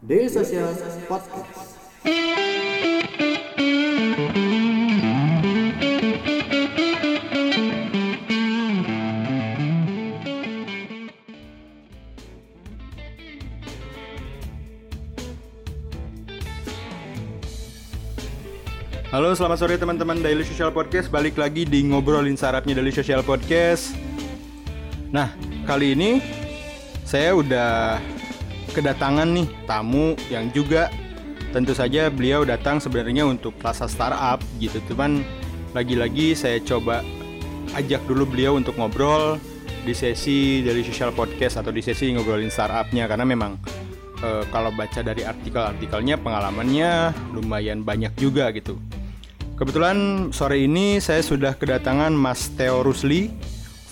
Daily Social Podcast. Halo, selamat sore teman-teman Daily Social Podcast. Balik lagi di ngobrolin sarapnya Daily Social Podcast. Nah, kali ini saya udah kedatangan nih tamu yang juga tentu saja beliau datang sebenarnya untuk Plaza Startup gitu. Cuman lagi-lagi saya coba ajak dulu beliau untuk ngobrol di sesi Daily Social Podcast atau di sesi ngobrolin startupnya karena memang eh, kalau baca dari artikel-artikelnya pengalamannya lumayan banyak juga gitu. Kebetulan sore ini saya sudah kedatangan Mas Theo Rusli,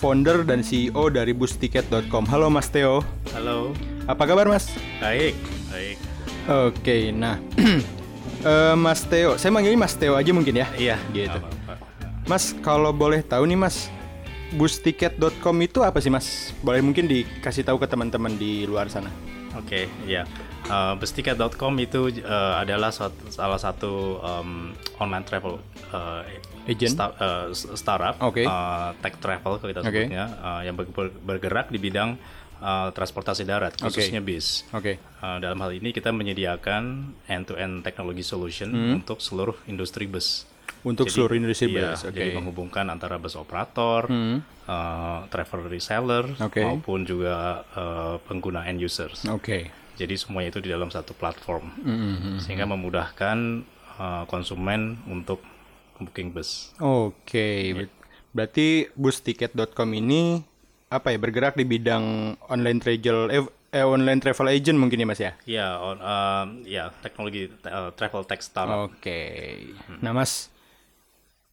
founder dan CEO dari busticket.com. Halo Mas Theo, Halo, apa kabar Mas? baik, baik. Oke, nah eh, Mas Theo, saya manggilnya Mas Theo aja mungkin ya. Iya, Gitu. nggak apa-apa. Mas, kalau boleh tahu nih Mas, busticket.com itu apa sih Mas? Boleh mungkin dikasih tahu ke teman-teman di luar sana. Oke, iya. Uh, Besticket.com itu uh, adalah suat- salah satu um, online travel uh, Agent? sta- uh, startup, Oke. uh, tech travel kalau kita sebutnya, uh, yang ber- ber- bergerak di bidang uh, transportasi darat, khususnya bis. Oke. Uh, dalam hal ini kita menyediakan end-to-end technology solution untuk seluruh industri bus. Hmm. Untuk seluruh industri iya, bus, oke. Jadi menghubungkan antara bus operator, uh, travel reseller, Oke. maupun juga uh, pengguna end users. Oke. Jadi semuanya itu di dalam satu platform, Hmm, sehingga memudahkan uh, konsumen untuk booking bus. Oke, ber- berarti busticket.com ini apa ya bergerak di bidang online travel eh, eh, online travel agent mungkin ya Mas ya? Ya, on, um, ya teknologi uh, travel tech startup. Oke. Nah, Mas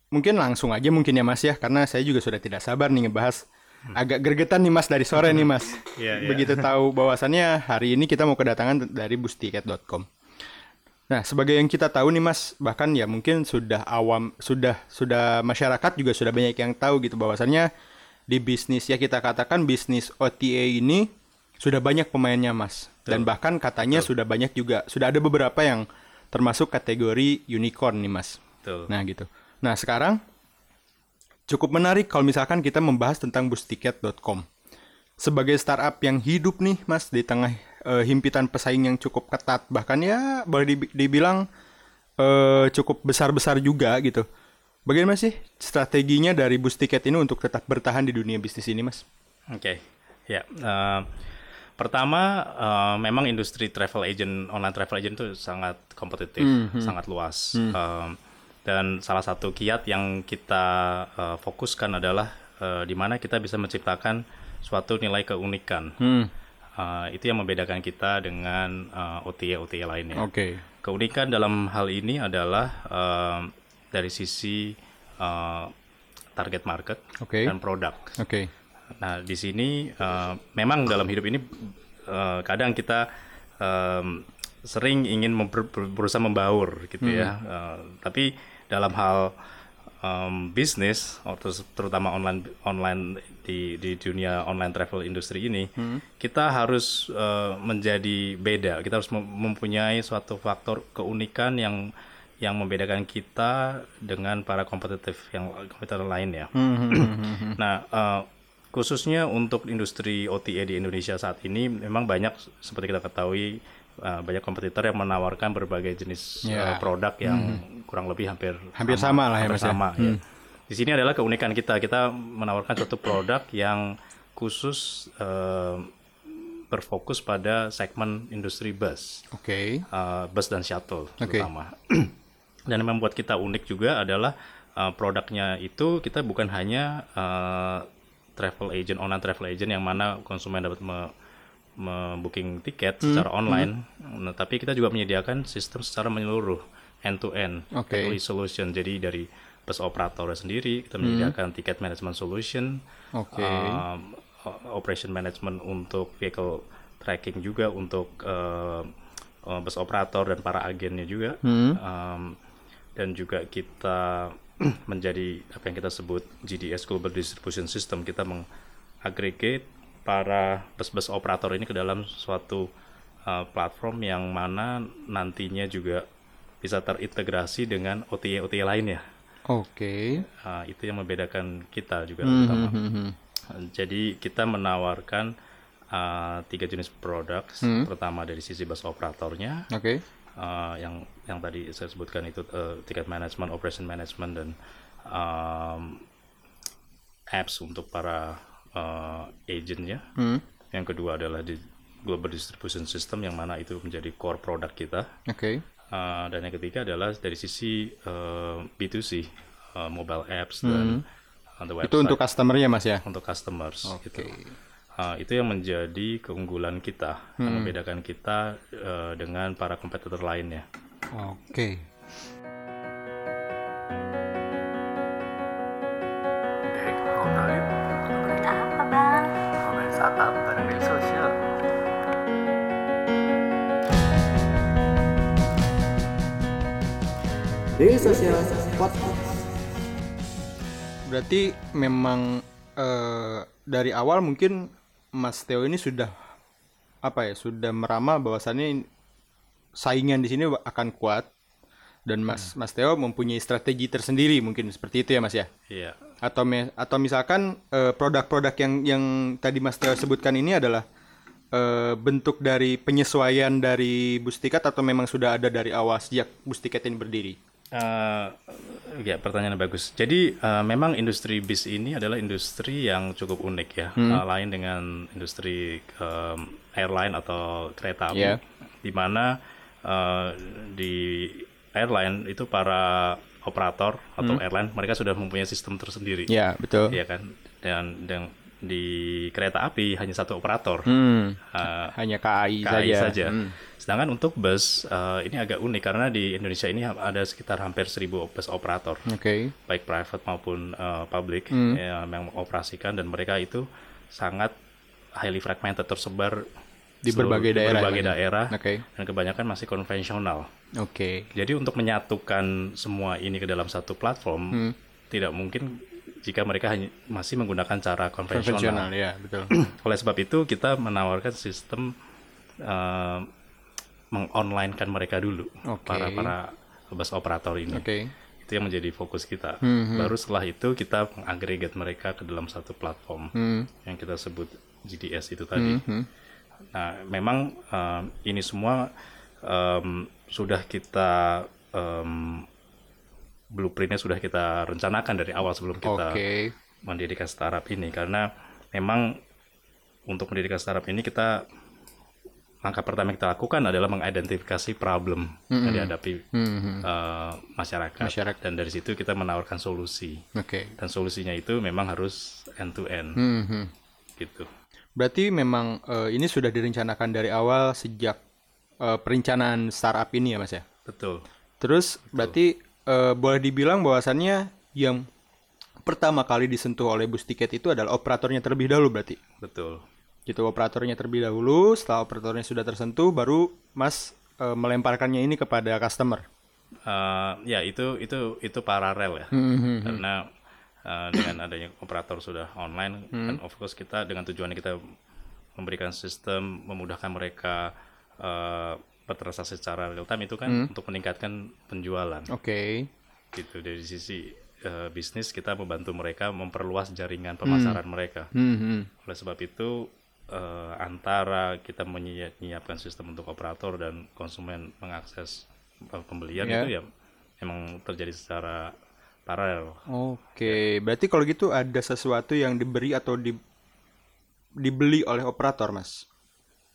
mungkin langsung aja mungkin ya Mas ya karena saya juga sudah tidak sabar nih ngebahas agak gergetan nih Mas dari sore nih Mas. Iya, iya. Begitu tahu bahwasannya hari ini kita mau kedatangan dari busticket.com. Nah, sebagai yang kita tahu nih Mas, bahkan ya mungkin sudah awam, sudah sudah masyarakat juga sudah banyak yang tahu gitu bahwasannya di bisnis ya kita katakan bisnis OTA ini sudah banyak pemainnya Mas. Dan bahkan katanya sudah banyak juga, sudah ada beberapa yang termasuk kategori unicorn nih Mas. Betul. Nah, gitu. Nah, sekarang cukup menarik kalau misalkan kita membahas tentang busticket.com. Sebagai startup yang hidup nih, Mas, di tengah eh, himpitan pesaing yang cukup ketat, bahkan ya boleh dibi- dibilang eh, cukup besar-besar juga gitu. Bagaimana sih strateginya dari Busticket ini untuk tetap bertahan di dunia bisnis ini, Mas? Oke, ya. eh, pertama, eh, memang industri travel agent, online travel agent itu sangat kompetitif, sangat luas. Eh, dan salah satu kiat yang kita eh, fokuskan adalah eh, di mana kita bisa menciptakan suatu nilai keunikan. Eh, itu yang membedakan kita dengan eh, OTA-OTA lainnya. Oke. Keunikan dalam hal ini adalah eh, dari sisi eh, target market Oke. dan produk. Oke. Nah, di sini eh, memang dalam hidup ini eh, kadang kita em, sering ingin memper- ber- berusaha membaur gitu ya. Eh, tapi dalam hal em, bisnis, terutama online online di di dunia online travel industri ini, kita harus eh, menjadi beda. Kita harus mem- mempunyai suatu faktor keunikan yang yang membedakan kita dengan para kompetitif yang kompetitor lain ya. Nah, eh, khususnya untuk industri OTA di Indonesia saat ini memang banyak seperti kita ketahui eh, banyak kompetitor yang menawarkan berbagai jenis Ya. eh, produk yang kurang lebih hampir Hampir sama lah ya, hampir ya. sama, ya. Di sini adalah keunikan kita. Kita menawarkan suatu produk yang khusus eh, berfokus pada segmen industri bus Oke. uh, bus dan shuttle Oke. terutama. Dan yang membuat kita unik juga adalah uh, produknya itu kita bukan hanya uh, travel agent online travel agent yang mana konsumen dapat me- me-booking tiket Hmm, secara online, Nah, tapi kita juga menyediakan sistem secara menyeluruh end to end Oke. solution. Jadi dari bus operator sendiri kita menyediakan tiket management solution, Hmm. Oke. um, operation management untuk vehicle tracking juga untuk uh, bus operator dan para agennya juga Um, dan juga kita menjadi apa yang kita sebut GDS Global Distribution System kita mengagregate para bus-bus operator ini ke dalam suatu uh, platform yang mana nantinya juga bisa terintegrasi dengan OTA OTA lainnya. Oke. Uh, itu yang membedakan kita juga terutama. hmm, Jadi kita menawarkan uh, tiga jenis produk. Hmm. Pertama dari sisi bus operatornya, Oke. Uh, yang yang tadi saya sebutkan itu uh, tiket management, operation management dan um, apps untuk para uh, agentnya. Hmm. Yang kedua adalah di global distribution system yang mana itu menjadi core produk kita. Oke. Uh, dan yang ketiga adalah dari sisi uh, B2C, uh, mobile apps dan uh, the website Hmm. Itu untuk customernya mas ya. untuk customers gitu. Uh, itu yang menjadi keunggulan kita, yang Hmm. membedakan kita uh, dengan para kompetitor lainnya. Oke. Startup bareng media sosial. Podcast. Berarti memang eh, dari awal mungkin Mas Theo ini sudah apa ya sudah meramal bahwasannya saingan di sini akan kuat dan Mas Mas Theo mempunyai strategi tersendiri mungkin seperti itu ya Mas ya. Iya, Atau me- atau misalkan eh, produk-produk yang yang tadi Mas Theo sebutkan ini adalah eh, bentuk dari penyesuaian dari Bustikat atau memang sudah ada dari awal sejak Bustikat ini berdiri? Uh, ya pertanyaan bagus. Jadi uh, memang industri bis ini adalah industri yang cukup unik ya, Uh, lain dengan industri um, airline atau kereta api, Yeah. di mana uh, di airline itu para operator atau airline mereka sudah mempunyai sistem tersendiri, Ya betul. ya kan? Dan dan di kereta api hanya satu operator. Hmm, Uh, hanya KAI, KAI saja. saja. Hmm. Sedangkan untuk bus eh, ini agak unik karena di Indonesia ini ada sekitar hampir 1000 bus operator, Oke. baik private maupun eh, public Hmm. yang mengoperasikan dan mereka itu sangat highly fragmented tersebar Di berbagai di daerah berbagai daerah Oke. dan kebanyakan masih konvensional. Oke. Jadi untuk menyatukan semua ini ke dalam satu platform Hmm. tidak mungkin jika mereka hanya masih menggunakan cara Konvensional ya, betul. oleh sebab itu kita menawarkan sistem eh, mengonlinekan mereka dulu Oke. para para bus operator ini. Oke. Itu yang menjadi fokus kita. Hmm, Baru setelah itu kita mengagregat mereka ke dalam satu platform Hmm. yang kita sebut GDS itu tadi. Hmm. Nah, memang eh, ini semua em, sudah kita em, blueprintnya sudah kita rencanakan dari awal sebelum kita Oke. mendirikan startup ini karena memang untuk mendirikan startup ini kita langkah pertama yang kita lakukan adalah mengidentifikasi problem yang dihadapi Hmm. eh, masyarakat. Masyarakat. dan dari situ kita menawarkan solusi Oke. dan solusinya itu memang harus end to end Hmm. gitu. Berarti memang eh, ini sudah direncanakan dari awal sejak eh, perencanaan startup ini ya, Mas ya. Betul. Terus berarti eh, boleh dibilang bahwasannya yang pertama kali disentuh oleh bus tiket itu adalah operatornya terlebih dahulu berarti. Betul. Gitu operatornya terlebih dahulu, setelah operatornya sudah tersentuh baru Mas eh, melemparkannya ini kepada customer. Eh, ya itu itu itu paralel ya Hmm. karena eh, dengan adanya operator sudah online dan of course kita dengan tujuan kita memberikan sistem memudahkan mereka eh, bertransaksi secara real time itu kan untuk meningkatkan penjualan Oke. gitu dari sisi eh, bisnis kita membantu mereka memperluas jaringan pemasaran mereka Hmm. hmm. oleh sebab itu eh, antara kita menyiapkan sistem untuk operator dan konsumen mengakses eh, pembelian Ya. itu ya memang terjadi secara paralel. Oke, berarti kalau gitu ada sesuatu yang diberi atau di, dibeli oleh operator, Mas?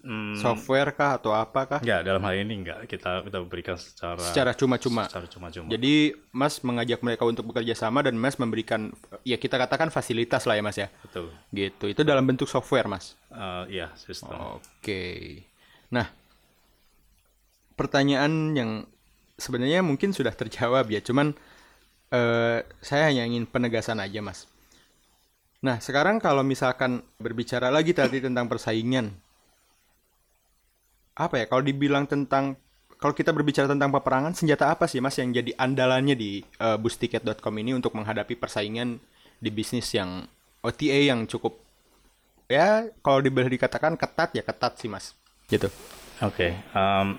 Hmm, Software kah atau apakah? enggak dalam hal ini enggak kita kita berikan secara Secara cuma-cuma. secara cuma-cuma. Jadi Mas mengajak mereka untuk bekerja sama dan Mas memberikan ya kita katakan fasilitas lah ya Mas ya. Betul. Gitu. Itu dalam bentuk software, Mas. Eh, iya sistem. Oke. Nah, pertanyaan yang sebenarnya mungkin sudah terjawab ya, cuman eh, saya hanya ingin penegasan aja, Mas. Nah, sekarang kalau misalkan berbicara lagi tadi tentang persaingan, apa ya? Kalau dibilang tentang, kalau kita berbicara tentang peperangan, senjata apa sih, Mas, yang jadi andalannya di eh, bustiket.com ini untuk menghadapi persaingan di bisnis yang OTA yang cukup ya kalau diboleh dikatakan ketat ya ketat sih mas gitu Oke. um,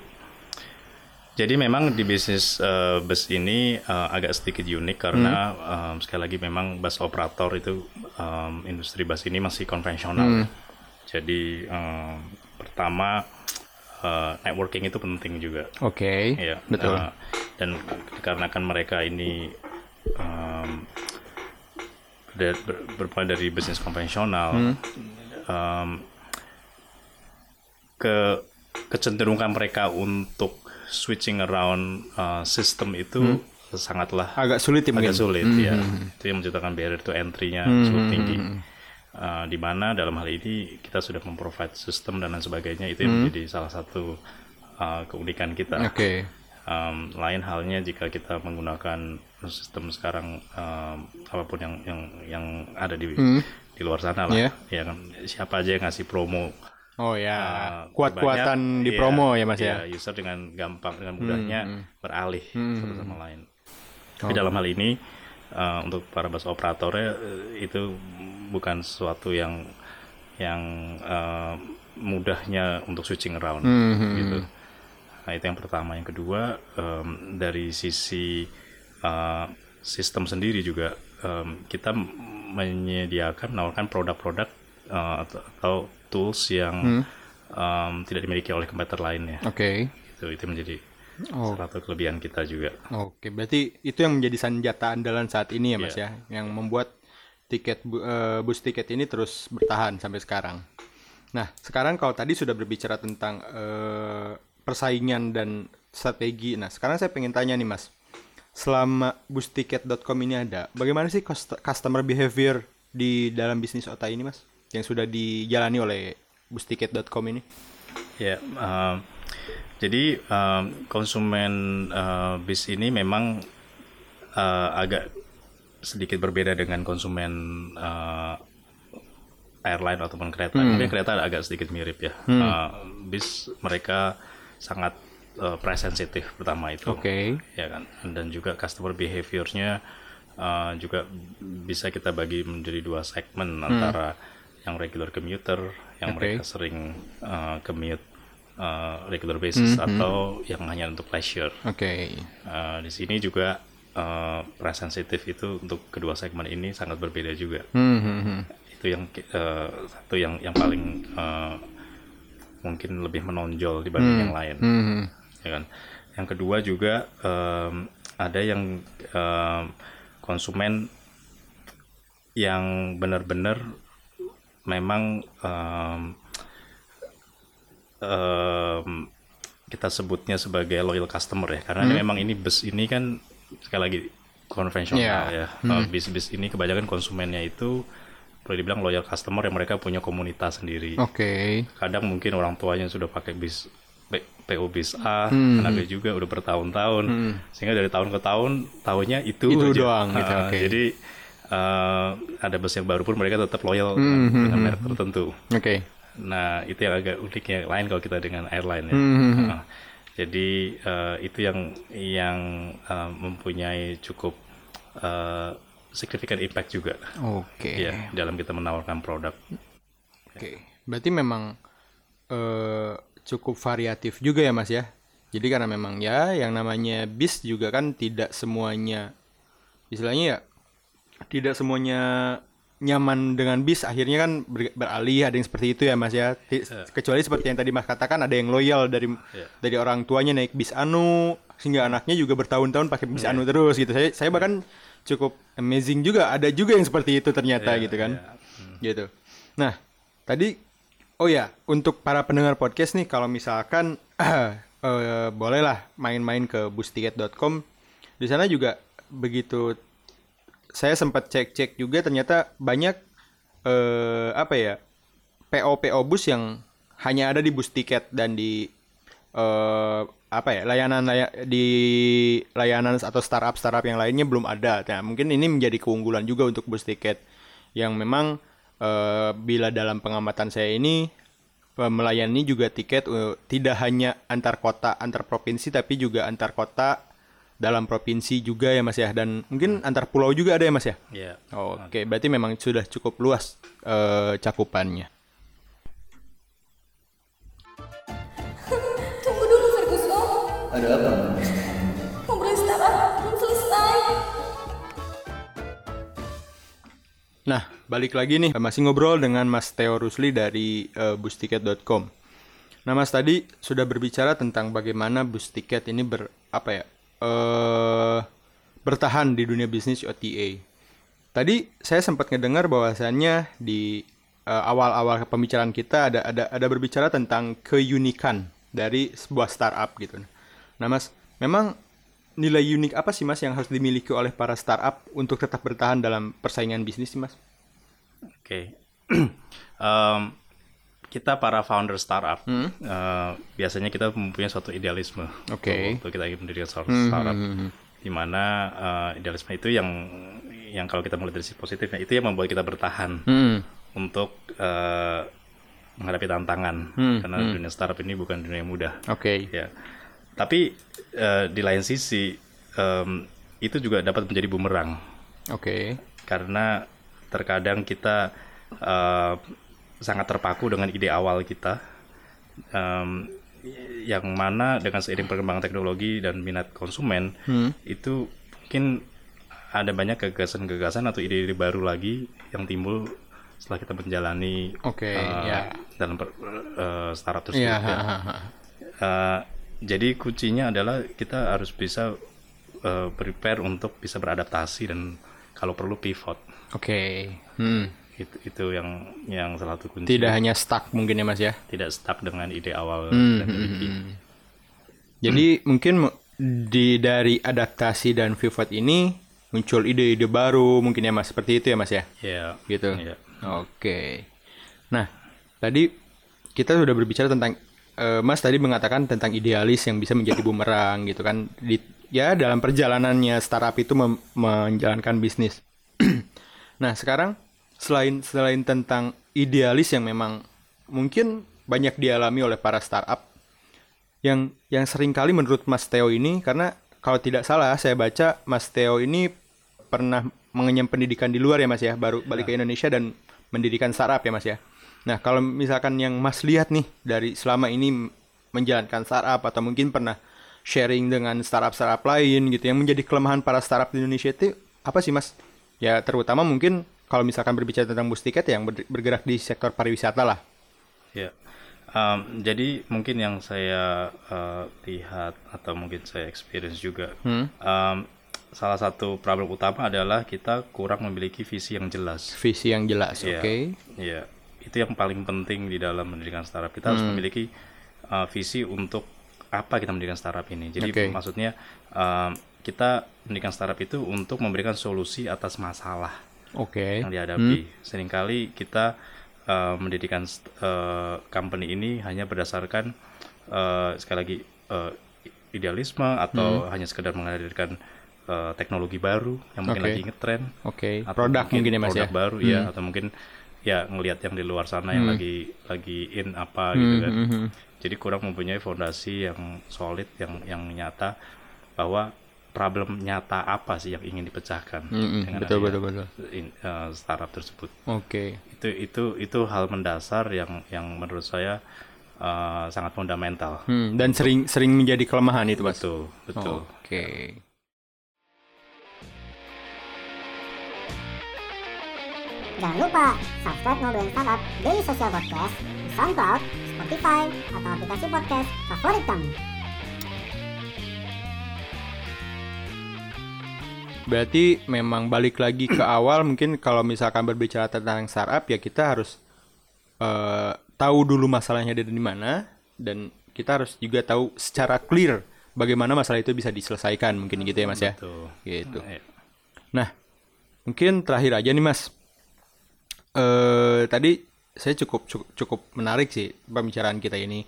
jadi memang di bisnis uh, bus ini uh, agak sedikit unik karena um, sekali lagi memang bus operator itu um, industri bus ini masih konvensional. Jadi um, pertama uh, networking itu penting juga. Oke. Ya, Betul. uh, dan karena kan mereka ini um, ber, dari bisnis konvensional, um, ke kecenderungan mereka untuk switching around uh, sistem itu sangatlah Agak sulit ya mungkin. agak sulit ya. Itu yang menciptakan barrier to entry-nya cukup tinggi. Uh, di mana dalam hal ini kita sudah memprovide sistem dan lain sebagainya itu yang menjadi salah satu uh, keunikan kita. Oke. Um, lain halnya jika kita menggunakan sistem sekarang um, apa pun yang yang yang ada di di luar sana lah, Iya. ya kan siapa aja yang ngasih promo Oh ya, uh, kuat-kuatan di iya, promo ya Mas ya. iya, user dengan gampang dengan mudahnya beralih Hmm, satu sama lain. Oh. Tapi dalam hal ini uh, untuk para bus operatornya uh, itu bukan sesuatu yang yang uh, mudahnya untuk switching around Hmm, gitu. Nah itu yang pertama. Yang kedua em, dari sisi uh, sistem sendiri juga em, kita menyediakan menawarkan produk-produk uh, atau, atau tools yang em, tidak dimiliki oleh kompetitor lainnya. Oke. Itu itu menjadi Oh. salah satu kelebihan kita juga. Oke, berarti itu yang menjadi senjata andalan saat ini ya Mas Iya. ya, yang membuat tiket eh, bus tiket ini terus bertahan sampai sekarang. Nah, sekarang kalau tadi sudah berbicara tentang eh, persaingan dan strategi. Nah, sekarang saya pengen tanya nih Mas. Selama bustiket.com ini ada, bagaimana sih cust- customer behavior di dalam bisnis OTA ini Mas? Yang sudah dijalani oleh bustiket.com ini? Ya, em, jadi em, konsumen eh, bis ini memang eh, agak sedikit berbeda dengan konsumen eh, airline ataupun kereta. Mungkin kereta agak sedikit mirip ya. Eh, bis mereka sangat eh, price sensitif pertama itu Oke. ya kan dan juga customer behaviornya uh, juga bisa kita bagi menjadi dua segmen antara yang regular commuter yang Oke. mereka sering uh, commute uh, regular basis atau yang hanya untuk leisure Oke. Uh, di sini juga uh, price sensitif itu untuk kedua segmen ini sangat berbeda juga Hmm, hmm, hmm. itu yang uh, satu yang yang paling uh, mungkin lebih menonjol dibanding yang lain Hmm, hmm. ya kan. Yang kedua juga em, ada yang em, konsumen yang benar-benar memang em, em, kita sebutnya sebagai loyal customer ya karena memang ini bus ini kan sekali lagi konvensional Iya. ya Eh, bis-bis ini kebanyakan konsumennya itu boleh dibilang loyal customer yang mereka punya komunitas sendiri Oke. kadang mungkin orang tuanya sudah pakai bis PO bis A, Hmm. anaknya juga udah bertahun-tahun, sehingga dari tahun ke tahun tahunnya itu, Itu aja. doang gitu, Ah, oke. Jadi eh, ada bus yang baru pun mereka tetap loyal Hmm, dengan, dengan merek tertentu. Oke. Nah itu yang agak uniknya lain kalau kita dengan airline ya. Hmm, Ah, jadi eh, itu yang yang eh, mempunyai cukup eh, significant impact juga Oke. ya dalam kita menawarkan produk. Oke, berarti memang eh, cukup variatif juga ya Mas ya. Jadi karena memang ya yang namanya bis juga kan tidak semuanya istilahnya ya tidak semuanya nyaman dengan bis akhirnya kan ber- beralih ada yang seperti itu ya Mas ya. Ti- Kecuali seperti yang tadi Mas katakan ada yang loyal dari dari orang tuanya naik bis anu sehingga anaknya juga bertahun-tahun pakai bis anu terus gitu. Saya saya bahkan cukup amazing juga ada juga yang seperti itu ternyata gitu kan. Gitu. Nah, tadi oh ya, untuk para pendengar podcast nih kalau misalkan eh, bolehlah main-main ke bustiket.com. Di sana juga begitu saya sempat cek-cek juga ternyata banyak eh apa ya? PO PO bus yang hanya ada di bus tiket dan di eh apa ya layanan laya- di layanan atau startup startup yang lainnya belum ada. Nah mungkin ini menjadi keunggulan juga untuk bus tiket yang memang eh, bila dalam pengamatan saya ini eh, melayani juga tiket eh, tidak hanya antar kota antar provinsi tapi juga antar kota dalam provinsi juga ya mas ya dan mungkin antar pulau juga ada ya mas ya. Ya. Oke, berarti memang sudah cukup luas eh, cakupannya. Ada apa? Ngobrol startup belum selesai. Nah, balik lagi nih, masih ngobrol dengan Mas Theo Rusli dari uh, bustiket.com. Nah, Mas tadi sudah berbicara tentang bagaimana bus tiket ini ber apa ya? Eh bertahan di dunia bisnis OTA. Tadi saya sempat ngedengar bahwasannya di eh, awal-awal pembicaraan kita ada ada ada berbicara tentang keunikan dari sebuah startup gitu. Nah, Mas, memang nilai unik apa sih Mas yang harus dimiliki oleh para startup untuk tetap bertahan dalam persaingan bisnis sih Mas? Oke. Em, kita para founder startup Hmm. eh, biasanya kita mempunyai suatu idealisme Oke. untuk kita ingin mendirikan suatu Hmm, startup hmm, hmm. di mana eh, idealisme itu yang yang kalau kita melihat dari sisi positifnya itu yang membuat kita bertahan Hmm. untuk eh, menghadapi tantangan Hmm, karena dunia startup ini bukan dunia yang mudah Oke. ya tapi eh, di lain sisi em, itu juga dapat menjadi bumerang Oke. karena terkadang kita eh, sangat terpaku dengan ide awal kita Em, yang mana dengan seiring perkembangan teknologi dan minat konsumen Hmm. itu mungkin ada banyak gagasan-gagasan atau ide-ide baru lagi yang timbul setelah kita menjalani Oke, eh, ya. dalam per- eh, startup tersebut Iya. ya. Eh, jadi kuncinya adalah kita harus bisa eh, prepare untuk bisa beradaptasi dan kalau perlu pivot. Oke. Hmm. Itu itu yang yang salah satu kunci. Tidak hanya stuck mungkin ya Mas ya. tidak stuck dengan ide awal Hmm, kita miliki. Jadi mungkin me- di dari adaptasi dan pivot ini muncul ide-ide baru mungkin ya Mas seperti itu ya Mas ya. Ya. Gitu. ya. Oke. Nah, tadi kita sudah berbicara tentang eh, Mas tadi mengatakan tentang idealis yang bisa menjadi bumerang gitu kan di ya dalam perjalanannya startup itu menjalankan bisnis. nah, sekarang selain selain tentang idealis yang memang mungkin banyak dialami oleh para startup yang yang sering kali menurut Mas Theo ini karena kalau tidak salah saya baca Mas Theo ini pernah mengenyam pendidikan di luar ya Mas ya baru balik ke Indonesia dan mendirikan startup ya Mas ya. Nah kalau misalkan yang Mas lihat nih dari selama ini menjalankan startup atau mungkin pernah sharing dengan startup-startup lain gitu yang menjadi kelemahan para startup di Indonesia itu apa sih Mas? Ya terutama mungkin kalau misalkan berbicara tentang bus tiket yang ber- bergerak di sektor pariwisata lah. Ya. Um, jadi mungkin yang saya uh, lihat atau mungkin saya experience juga, Hmm. um, salah satu problem utama adalah kita kurang memiliki visi yang jelas. Visi yang jelas, Iya. oke? Iya, itu yang paling penting di dalam mendirikan startup. Kita harus Hmm. memiliki uh, visi untuk apa kita mendirikan startup ini. Jadi Oke. maksudnya um, kita mendirikan startup itu untuk memberikan solusi atas masalah Oke. yang dihadapi. Seringkali kita uh, mendirikan uh, company ini hanya berdasarkan uh, sekali lagi uh, idealisme atau hanya sekedar menghadirkan uh, teknologi baru yang mungkin Oke. lagi ngetren Oke, atau produk mungkin ya Mas produk ya. baru ya atau mungkin ya ngelihat yang di luar sana yang lagi lagi in apa gitu kan hmm, hmm. jadi kurang mempunyai fondasi yang solid yang yang nyata bahwa problem nyata apa sih yang ingin dipecahkan Hmm, hmm, dengan betul, betul, betul. in- eh, startup tersebut Oke. itu itu itu hal mendasar yang yang menurut saya eh, sangat fundamental Hmm, dan sering sering menjadi kelemahan itu, Mas. betul betul Oke. Jangan lupa subscribe Ngobrolin Startup Daily Social Podcast di SoundCloud, Spotify, atau aplikasi podcast favorit kamu. Berarti memang balik lagi ke awal mungkin kalau misalkan berbicara tentang startup ya kita harus eh, tahu dulu masalahnya dari mana dan kita harus juga tahu secara clear bagaimana masalah itu bisa diselesaikan mungkin gitu ya Mas ya. betul Gitu. Eh, Nah, mungkin terakhir aja nih Mas. Eh tadi saya cukup cukup, cukup menarik sih pembicaraan kita ini.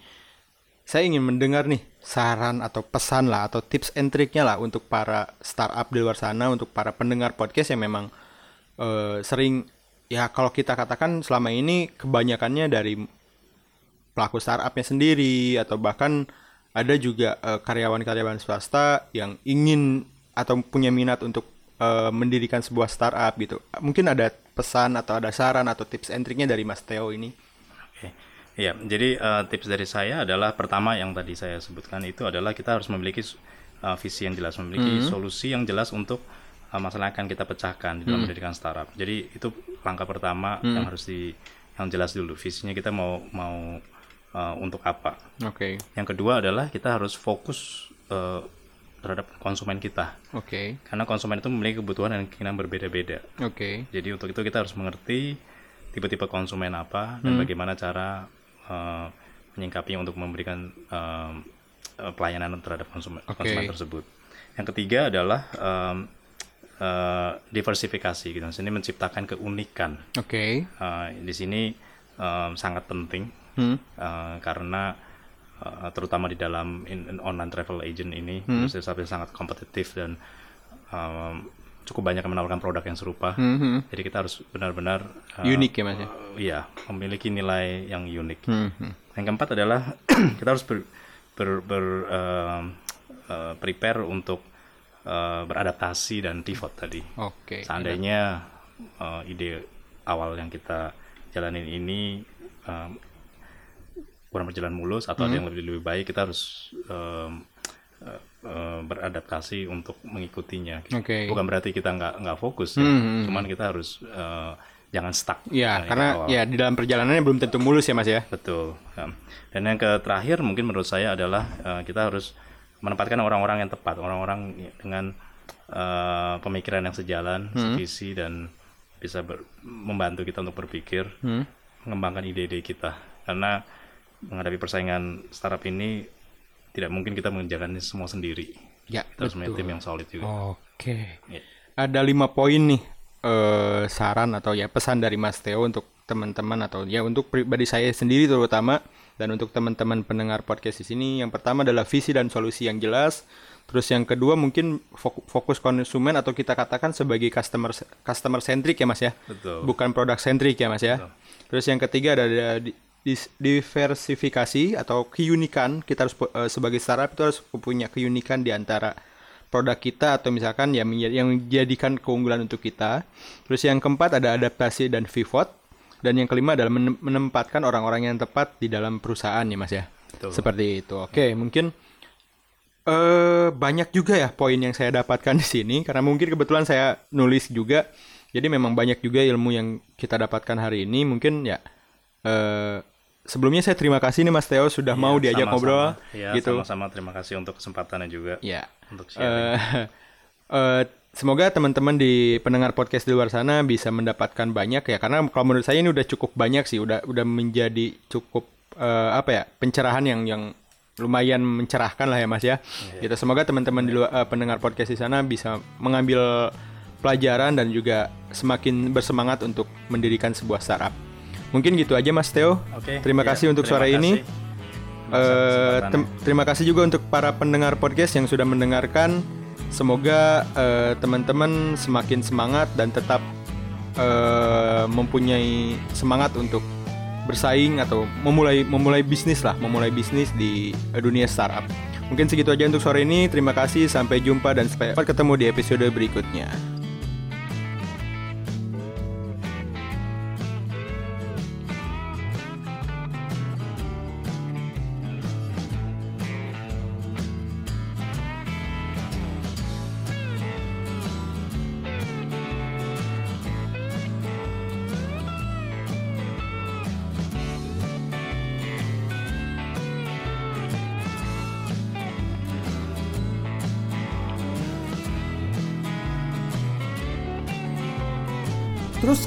Saya ingin mendengar nih saran atau pesan lah atau tips and triknya lah untuk para startup di luar sana, untuk para pendengar podcast yang memang eh, sering ya kalau kita katakan selama ini kebanyakannya dari pelaku startupnya sendiri atau bahkan ada juga eh, karyawan-karyawan swasta yang ingin atau punya minat untuk eh, mendirikan sebuah startup gitu. Mungkin ada pesan atau ada saran atau tips and triknya dari Mas Theo ini. Iya, jadi eh, tips dari saya adalah pertama yang tadi saya sebutkan itu adalah kita harus memiliki eh, visi yang jelas, memiliki solusi yang jelas untuk eh, masalah yang akan kita pecahkan di dalam pendidikan startup. Jadi itu langkah pertama yang harus di yang jelas dulu visinya kita mau mau eh, untuk apa. Oke. Yang kedua adalah kita harus fokus eh, terhadap konsumen kita, Oke. karena konsumen itu memiliki kebutuhan dan keinginan berbeda-beda. Oke. Jadi untuk itu kita harus mengerti tipe-tipe konsumen apa dan bagaimana cara eh, menyingkapinya untuk memberikan eh, pelayanan terhadap konsumen, Oke. konsumen tersebut. Yang ketiga adalah em, eh, diversifikasi gitu. Di sini menciptakan keunikan. Oke. Eh, di sini em, sangat penting Hmm. eh, karena eh, terutama di dalam in- in online travel agent ini Hmm. industri sangat kompetitif dan em, cukup banyak yang menawarkan produk yang serupa. Hmm, hmm. Jadi kita harus benar-benar uh, Unik ya, Mas, ya? uh, iya, memiliki nilai yang unik. Hmm, hmm. Yang keempat adalah kita harus ber, ber, ber- um, uh, prepare untuk uh, beradaptasi dan pivot tadi. Oke. Seandainya uh, ide awal yang kita jalanin ini um, kurang berjalan mulus atau ada yang lebih lebih baik, kita harus um, uh, uh, beradaptasi untuk mengikutinya. Oke. Bukan berarti kita nggak nggak fokus, ya. Hmm, hmm, cuman kita harus uh, jangan stuck. Ya, dari karena awal. ya di dalam perjalanannya belum tentu mulus ya, Mas ya. Betul. Ya. Dan yang ke terakhir mungkin menurut saya adalah eh, kita harus menempatkan orang-orang yang tepat, orang-orang dengan eh, pemikiran yang sejalan, sevisi dan bisa ber- membantu kita untuk berpikir, Hmm. mengembangkan ide-ide kita. Karena menghadapi persaingan startup ini tidak mungkin kita mengerjakan ini semua sendiri. Ya, Kita harus punya tim yang solid juga. Oke. Ya. Ada lima poin nih eh, saran atau ya pesan dari Mas Theo untuk teman-teman atau ya untuk pribadi saya sendiri terutama dan untuk teman-teman pendengar podcast di sini. Yang pertama adalah visi dan solusi yang jelas. Terus yang kedua mungkin fok- fokus konsumen atau kita katakan sebagai customer customer centric ya Mas ya. Betul. Bukan produk centric ya Mas ya. Terus yang ketiga ada diversifikasi atau keunikan. Kita harus eh, sebagai startup itu harus punya keunikan di antara produk kita atau misalkan ya yang menjadikan keunggulan untuk kita. Terus yang keempat ada adaptasi dan pivot. Dan yang kelima adalah menem- menempatkan orang-orang yang tepat di dalam perusahaan ya Mas ya. Betul. Seperti itu. Oke, mungkin eh banyak juga ya poin yang saya dapatkan di sini karena mungkin kebetulan saya nulis juga. Jadi memang banyak juga ilmu yang kita dapatkan hari ini. Mungkin ya eh sebelumnya saya terima kasih nih Mas Theo sudah mau Iya, diajak sama-sama. ngobrol Ya, gitu. sama-sama terima kasih untuk kesempatannya juga Ya. untuk sharing. Eh, eh, semoga teman-teman di pendengar podcast di luar sana bisa mendapatkan banyak ya karena kalau menurut saya ini udah cukup banyak sih udah udah menjadi cukup eh, apa ya pencerahan yang yang lumayan mencerahkan lah ya Mas ya. Gitu semoga teman-teman di luar eh, pendengar podcast di sana bisa mengambil pelajaran dan juga semakin bersemangat untuk mendirikan sebuah startup. Mungkin gitu aja Mas Theo. Oke, Terima ya, kasih untuk terima ini. kasih. Eh, Kesempatannya. tem- terima kasih juga untuk para pendengar podcast yang sudah mendengarkan. Semoga eh, teman-teman semakin semangat dan tetap eh, mempunyai semangat untuk bersaing atau memulai memulai bisnis lah, memulai bisnis di dunia startup. Mungkin segitu aja untuk sore ini. Terima kasih, sampai jumpa dan sampai ketemu di episode berikutnya.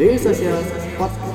Daily Social Podcast.